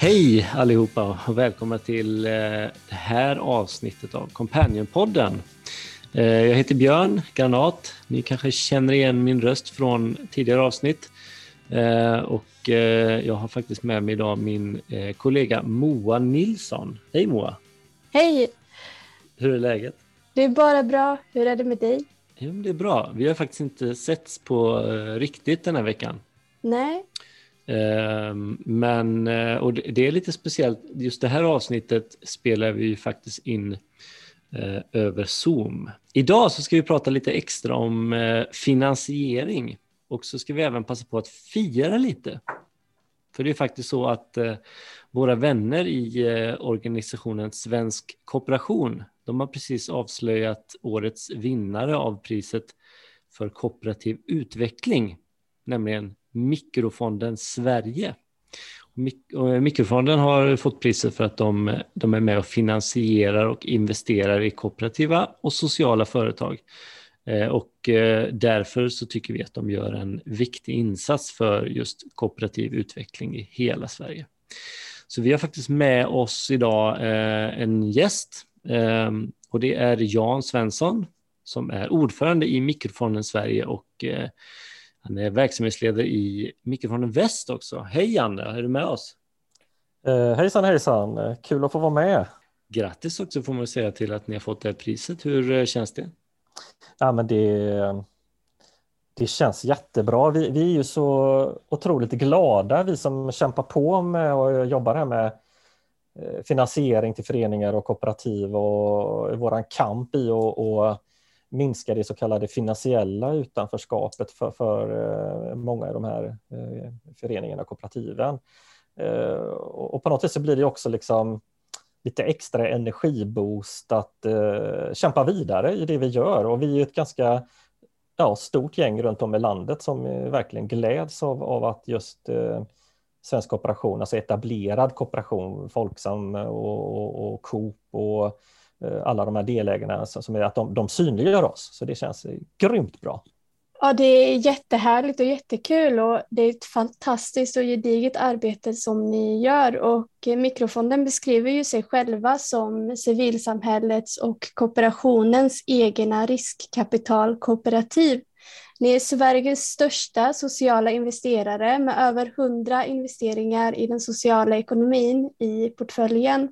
Hej allihopa och välkomna till eh, det här avsnittet av Companionpodden. Eh, jag heter Björn Granat. Ni kanske känner igen min röst från tidigare avsnitt. Eh, och jag har faktiskt med mig idag min kollega Moa Nilsson. Hej Moa! Hej! Hur är läget? Det är bara bra. Hur är det med dig? Jo, det är bra. Vi har faktiskt inte setts på riktigt den här veckan. Nej. Ehm, men eh, och det är lite speciellt, just det här avsnittet spelar vi ju faktiskt in eh, över Zoom. Idag så ska vi prata lite extra om eh, finansiering och så ska vi även passa på att fira lite. För det är faktiskt så att våra vänner i organisationen Svensk Kooperation, de har precis avslöjat årets vinnare av priset för kooperativ utveckling, nämligen Mikrofonden Sverige. Eh, Mikrofonden har fått priset för att de, de är med och finansierar och investerar i kooperativa och sociala företag. Eh, och eh, därför så tycker vi att de gör en viktig insats för just kooperativ utveckling i hela Sverige. Så vi har faktiskt med oss idag en gäst ehm, och det är Jan Svensson som är ordförande i Mikrofonden Sverige och han är verksamhetsledare i Mikrofonen Väst också. Hej Janne, är du med oss? Eh, hejsan hejsan, kul att få vara med. Grattis också får man säga till att ni har fått det här priset. Hur eh, känns det? Ja, men det, det känns jättebra. Vi, vi är ju så otroligt glada, vi som kämpar på med och jobbar här med eh, finansiering till föreningar och kooperativ och våran kamp i att minska det så kallade finansiella utanförskapet för, för eh, många i de här eh, föreningarna och kooperativen. Eh, och på något sätt så blir det också liksom lite extra energiboost att kämpa vidare i det vi gör och vi är ett ganska ja, stort gäng runt om i landet som verkligen gläds av, av att just svensk kooperation, alltså etablerad kooperation, Folksam och, och, och Coop och Eh, alla de här delägarna som är att de, de synliggör oss. Så det känns grymt bra. Ja, det är jättehärligt och jättekul och det är ett fantastiskt och gediget arbete som ni gör och eh, Mikrofonden beskriver ju sig själva som civilsamhällets och kooperationens egna riskkapitalkooperativ. Ni är Sveriges största sociala investerare med över 100 investeringar i den sociala ekonomin i portföljen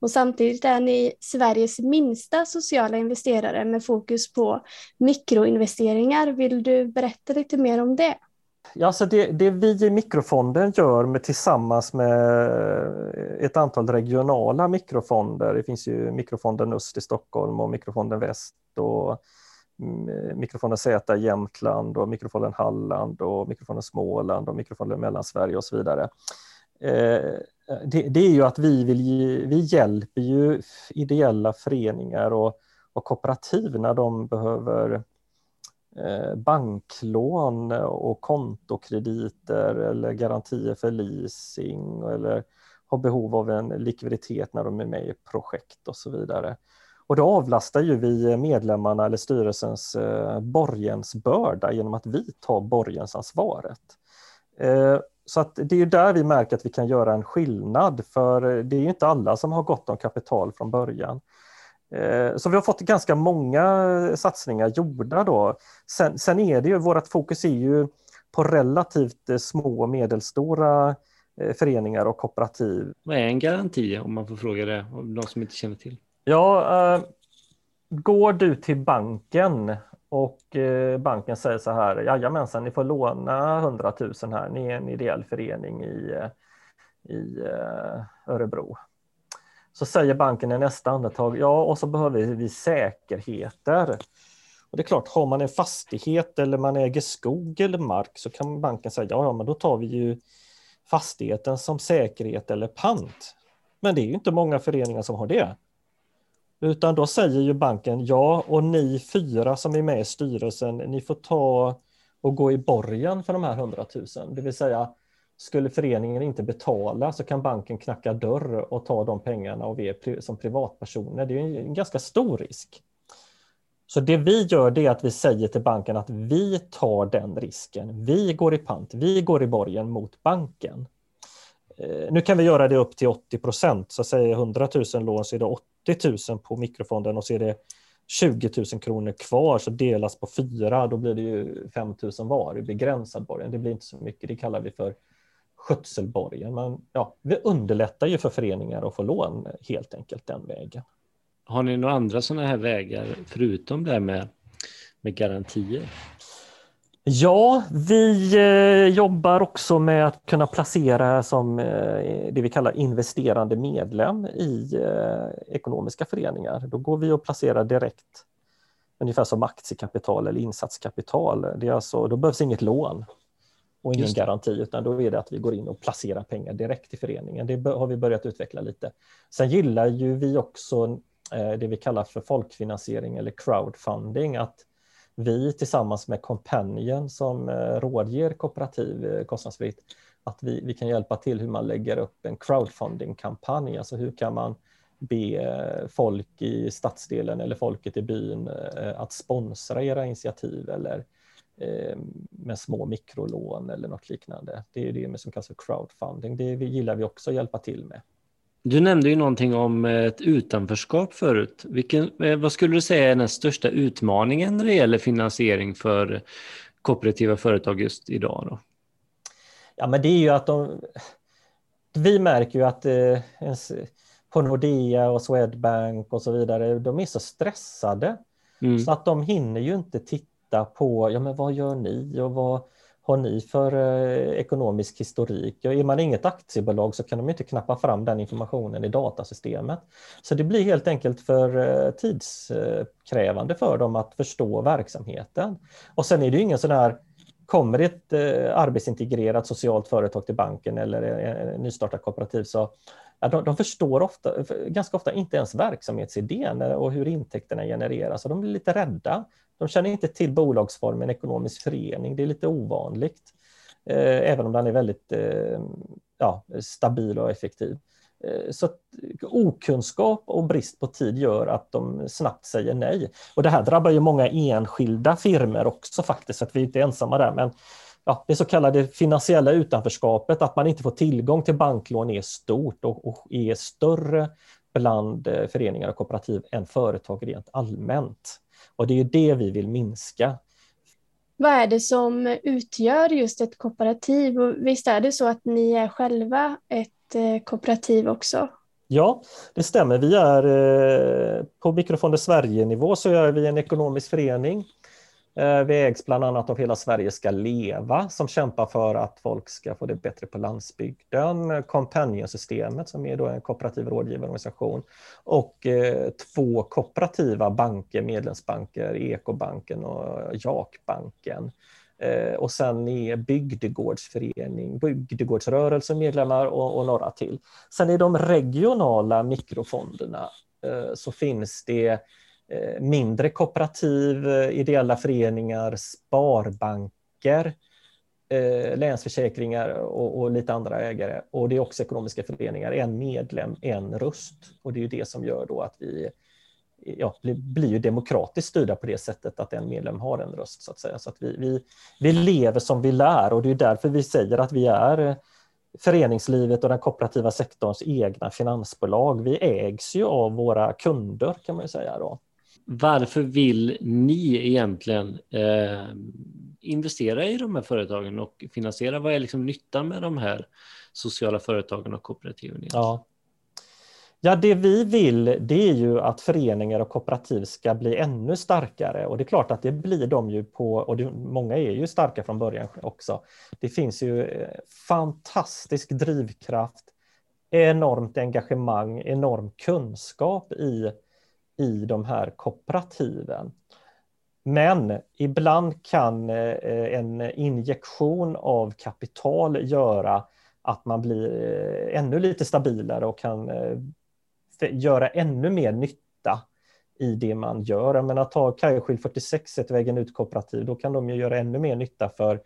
och samtidigt är ni Sveriges minsta sociala investerare med fokus på mikroinvesteringar. Vill du berätta lite mer om det? Ja, alltså det, det vi i Mikrofonden gör med, tillsammans med ett antal regionala mikrofonder, det finns ju Mikrofonden Öst i Stockholm och Mikrofonden Väst och mm, Mikrofonden Z i Jämtland och Mikrofonden Halland och Mikrofonden Småland och Mikrofonden Mellansverige och så vidare. Eh, det, det, är ju att vi, vill ge, vi hjälper ju ideella föreningar och, och kooperativ när de behöver eh, banklån och kontokrediter eller garantier för leasing eller har behov av en likviditet när de är med i projekt och så vidare. Och då avlastar ju vi medlemmarna eller styrelsens eh, borgensbörda genom att vi tar borgensansvaret. Eh, så att det är där vi märker att vi kan göra en skillnad, för det är inte alla som har gott om kapital från början. Eh, så vi har fått ganska många satsningar gjorda då. Sen, sen är det ju, vårt fokus är ju på relativt eh, små och medelstora eh, föreningar och kooperativ. Vad är en garanti om man får fråga det, någon som inte känner till? Ja, går du till banken och eh, banken säger så här, jajamensan, ni får låna 100 000 här, ni är en ideell förening i, eh, i eh, Örebro. Så säger banken i nästa andetag, ja och så behöver vi säkerheter. Och det är klart, har man en fastighet eller man äger skog eller mark så kan banken säga, ja, ja men då tar vi ju fastigheten som säkerhet eller pant. Men det är ju inte många föreningar som har det. Utan då säger ju banken ja och ni fyra som är med i styrelsen, ni får ta och gå i borgen för de här 100 000. Det vill säga, skulle föreningen inte betala så kan banken knacka dörr och ta de pengarna av er som privatpersoner. Det är en ganska stor risk. Så det vi gör det är att vi säger till banken att vi tar den risken. Vi går i pant, vi går i borgen mot banken. Eh, nu kan vi göra det upp till 80 procent, så säger 100 000 lån så är det 80 000 på mikrofonden och så är det 20 000 kronor kvar så delas på fyra, då blir det ju 5 000 var i begränsad borgen. Det blir inte så mycket, det kallar vi för skötselborgen. Men ja, vi underlättar ju för föreningar att få lån helt enkelt den vägen. Har ni några andra sådana här vägar förutom det med, med garantier? Ja, vi eh, jobbar också med att kunna placera som eh, det vi kallar investerande medlem i eh, ekonomiska föreningar. Då går vi och placerar direkt, ungefär som aktiekapital eller insatskapital. Det är alltså, då behövs inget lån och ingen garanti, utan då är det att vi går in och placerar pengar direkt i föreningen. Det har vi börjat utveckla lite. Sen gillar ju vi också det vi kallar för folkfinansiering eller crowdfunding, att vi tillsammans med Companion som eh, rådger kooperativ eh, kostnadsfritt, att vi, vi kan hjälpa till hur man lägger upp en crowdfunding-kampanj, alltså hur kan man be eh, folk i stadsdelen eller folket i byn att sponsra era initiativ eller med små mikrolån eller något liknande. Det är det som kallas för crowdfunding. Det gillar vi också att hjälpa till med. Du nämnde ju någonting om ett utanförskap förut. Vilken, eh, vad skulle du säga är den största utmaningen när det gäller finansiering för kooperativa företag just idag? Då? Ja, men det är ju att de... Vi märker ju att eh, på Nordea och Swedbank och så vidare, de är så stressade mm. så att de hinner ju inte titta på, ja men vad gör ni och vad, har ni för eh, ekonomisk historik? Ja, är man inget aktiebolag så kan de inte knappa fram den informationen i datasystemet. Så det blir helt enkelt för eh, tidskrävande för dem att förstå verksamheten. Och sen är det ju ingen sån här Kommer ett eh, arbetsintegrerat socialt företag till banken eller en nystartat kooperativ så ja, de, de, förstår ofta, ganska ofta inte ens verksamhetsidén eh, och hur intäkterna genereras och de blir lite rädda. De känner inte till bolagsformen ekonomisk förening, det är lite ovanligt, eh, även om den är väldigt eh, ja, stabil och effektiv. Eh, så okunskap och brist på tid gör att de snabbt säger nej. Och det här drabbar ju många enskilda firmer också faktiskt, så att vi är inte ensamma där. Men ja, det så kallade finansiella utanförskapet, att man inte får tillgång till banklån är stort och, och är större bland eh, föreningar och kooperativ än företag rent allmänt. Och det är det vi vill minska. Vad är det som utgör just ett kooperativ? Och visst är det så att ni är själva ett eh, kooperativ också? Ja, det stämmer. Vi är eh, på Mikrofonder Sverige-nivå så är vi en ekonomisk förening Eh, vi ägs bland annat av Hela Sverige ska leva som kämpar för att folk ska få det bättre på landsbygden. Companion-systemet som är då en kooperativ rådgivarorganisation och eh, två kooperativa banker, medlemsbanker, Ekobanken och Jakbanken. Eh, och sen är bygdegårdsförening, bygdegårdsrörelsen medlemmar och, och några till. Sen i de regionala mikrofonderna så finns det Eh, mindre kooperativ, eh, ideella föreningar, sparbanker, eh, länsförsäkringar och, och, lite andra ägare. Och det är också ekonomiska föreningar, en medlem, en röst. Och det är ju det som gör då att vi ja, blir ju demokratiskt styrda på det sättet att en medlem har en röst. Så att säga. Så att vi, vi, vi lever som vi lär och det är därför vi säger att vi är föreningslivet och den kooperativa sektorns egna finansbolag. Vi ägs ju av våra kunder kan man säga. Då varför vill ni egentligen eh, investera i de här företagen och finansiera? Vad är liksom nyttan med de här sociala företagen och kooperativen? Ja. ja, det vi vill det är ju att föreningar och kooperativ ska bli ännu starkare och det är klart att det blir de ju på, och det, många är ju starka från början också. Det finns ju eh, fantastisk drivkraft, enormt engagemang, enorm kunskap i i de här kooperativen. Men ibland kan eh, en injektion av kapital göra att man blir eh, ännu lite stabilare och kan eh, göra ännu mer nytta i det man gör. Jag menar, ta Kajskil 46, ett vägen ut kooperativ, då kan de ju göra ännu mer nytta för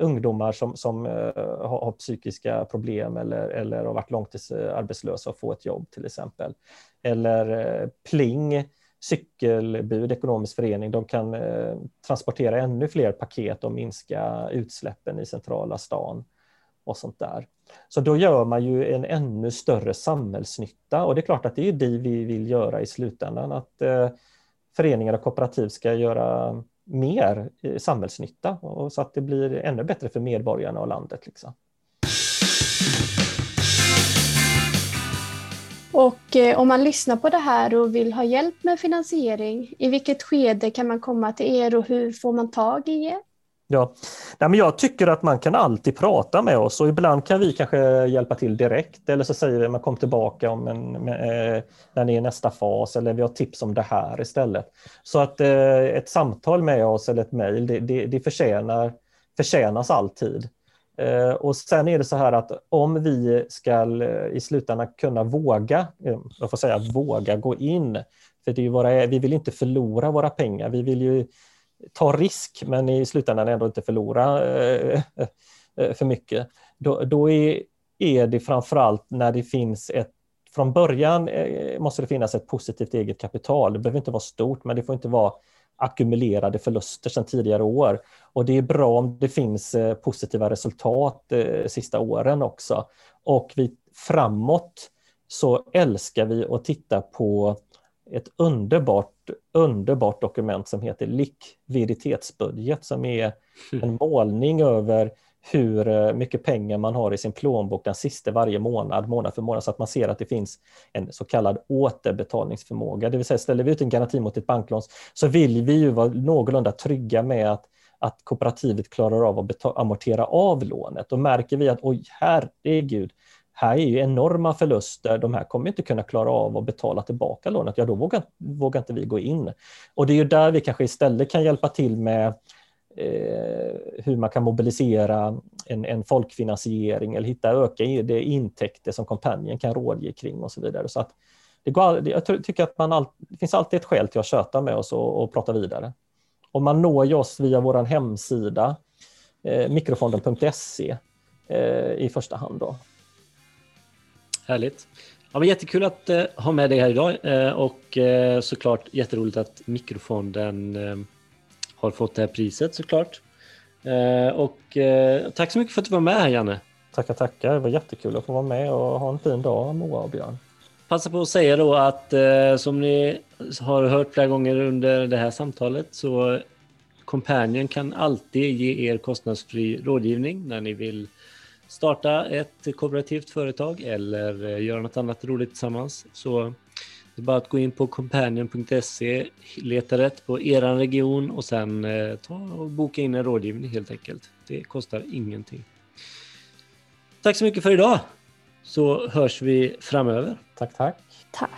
ungdomar som, som har, har, psykiska problem eller, eller har varit långtidsarbetslösa och få ett jobb till exempel. Eller Pling, cykelbud, ekonomisk förening, de kan transportera ännu fler paket och minska utsläppen i centrala stan och sånt där. Så då gör man ju en ännu större samhällsnytta och det är klart att det är det vi vill göra i slutändan, att föreningar och kooperativ ska göra mer eh, samhällsnytta och så att det blir ännu bättre för medborgarna och landet. Liksom. Och eh, om man lyssnar på det här och vill ha hjälp med finansiering, i vilket skede kan man komma till er och hur får man tag i er? Ja, Nej, men jag tycker att man kan alltid prata med oss och ibland kan vi kanske hjälpa till direkt eller så säger vi att man kom tillbaka om en, med, eh, när ni är i nästa fas eller vi har tips om det här istället. Så att eh, ett samtal med oss eller ett mejl, det, det, det förtjänar, förtjänas alltid. Eh, och sen är det så här att om vi ska eh, i slutändan kunna våga, eh, jag får säga våga gå in, för det är våra, vi vill inte förlora våra pengar, vi vill ju ta risk men i slutändan ändå inte förlora eh, eh, för mycket. Då, då är, är det framförallt när det finns ett från början eh, måste det finnas ett positivt eget kapital. Det behöver inte vara stort, men det får inte vara ackumulerade förluster sedan tidigare år. Och det är bra om det finns positiva resultat de sista åren också. Och vi, framåt så älskar vi att titta på ett underbart, underbart dokument som heter likviditetsbudget som är en målning över hur eh, mycket pengar man har i sin plånbok den sista varje månad, månad för månad, så att man ser att det finns en så kallad återbetalningsförmåga. Det vill säga ställer vi ut en garanti mot ett banklån så vill vi ju vara någorlunda trygga med att, att kooperativet klarar av att amortera av lånet. Och märker vi att oj, herregud, här är ju enorma förluster, de här kommer inte kunna klara av att betala tillbaka lånet, ja då vågar, vågar inte vi gå in. Och det är ju där vi kanske istället kan hjälpa till med Eh, hur man kan mobilisera en, en folkfinansiering eller hitta öka det intäkter som kompanjen kan rådge kring och så vidare. Så att det går, jag tycker att man all, det finns alltid ett skäl till att köta med oss och, och prata vidare. Och man når oss via vår hemsida eh, mikrofonden.se eh, i första hand. Då. Härligt. Ja, men jättekul att eh, ha med dig här idag eh, och eh, såklart jätteroligt att Mikrofonden har fått det här priset såklart. Eh, och eh, tack så mycket för att du var med här Janne. Tackar, tackar. Det var jättekul att få vara med och ha en fin dag Moa och Björn. Passa på att säga då att eh, som ni har hört flera gånger under det här samtalet så Companion kan alltid ge er kostnadsfri rådgivning när ni vill starta ett kooperativt företag eller göra något annat roligt tillsammans. Så det är bara att gå in på companion.se, leta rätt på er region och sen eh, ta och boka in en rådgivning helt enkelt. Det kostar ingenting. Tack så mycket för idag så hörs vi framöver. Tack, tack. Tack.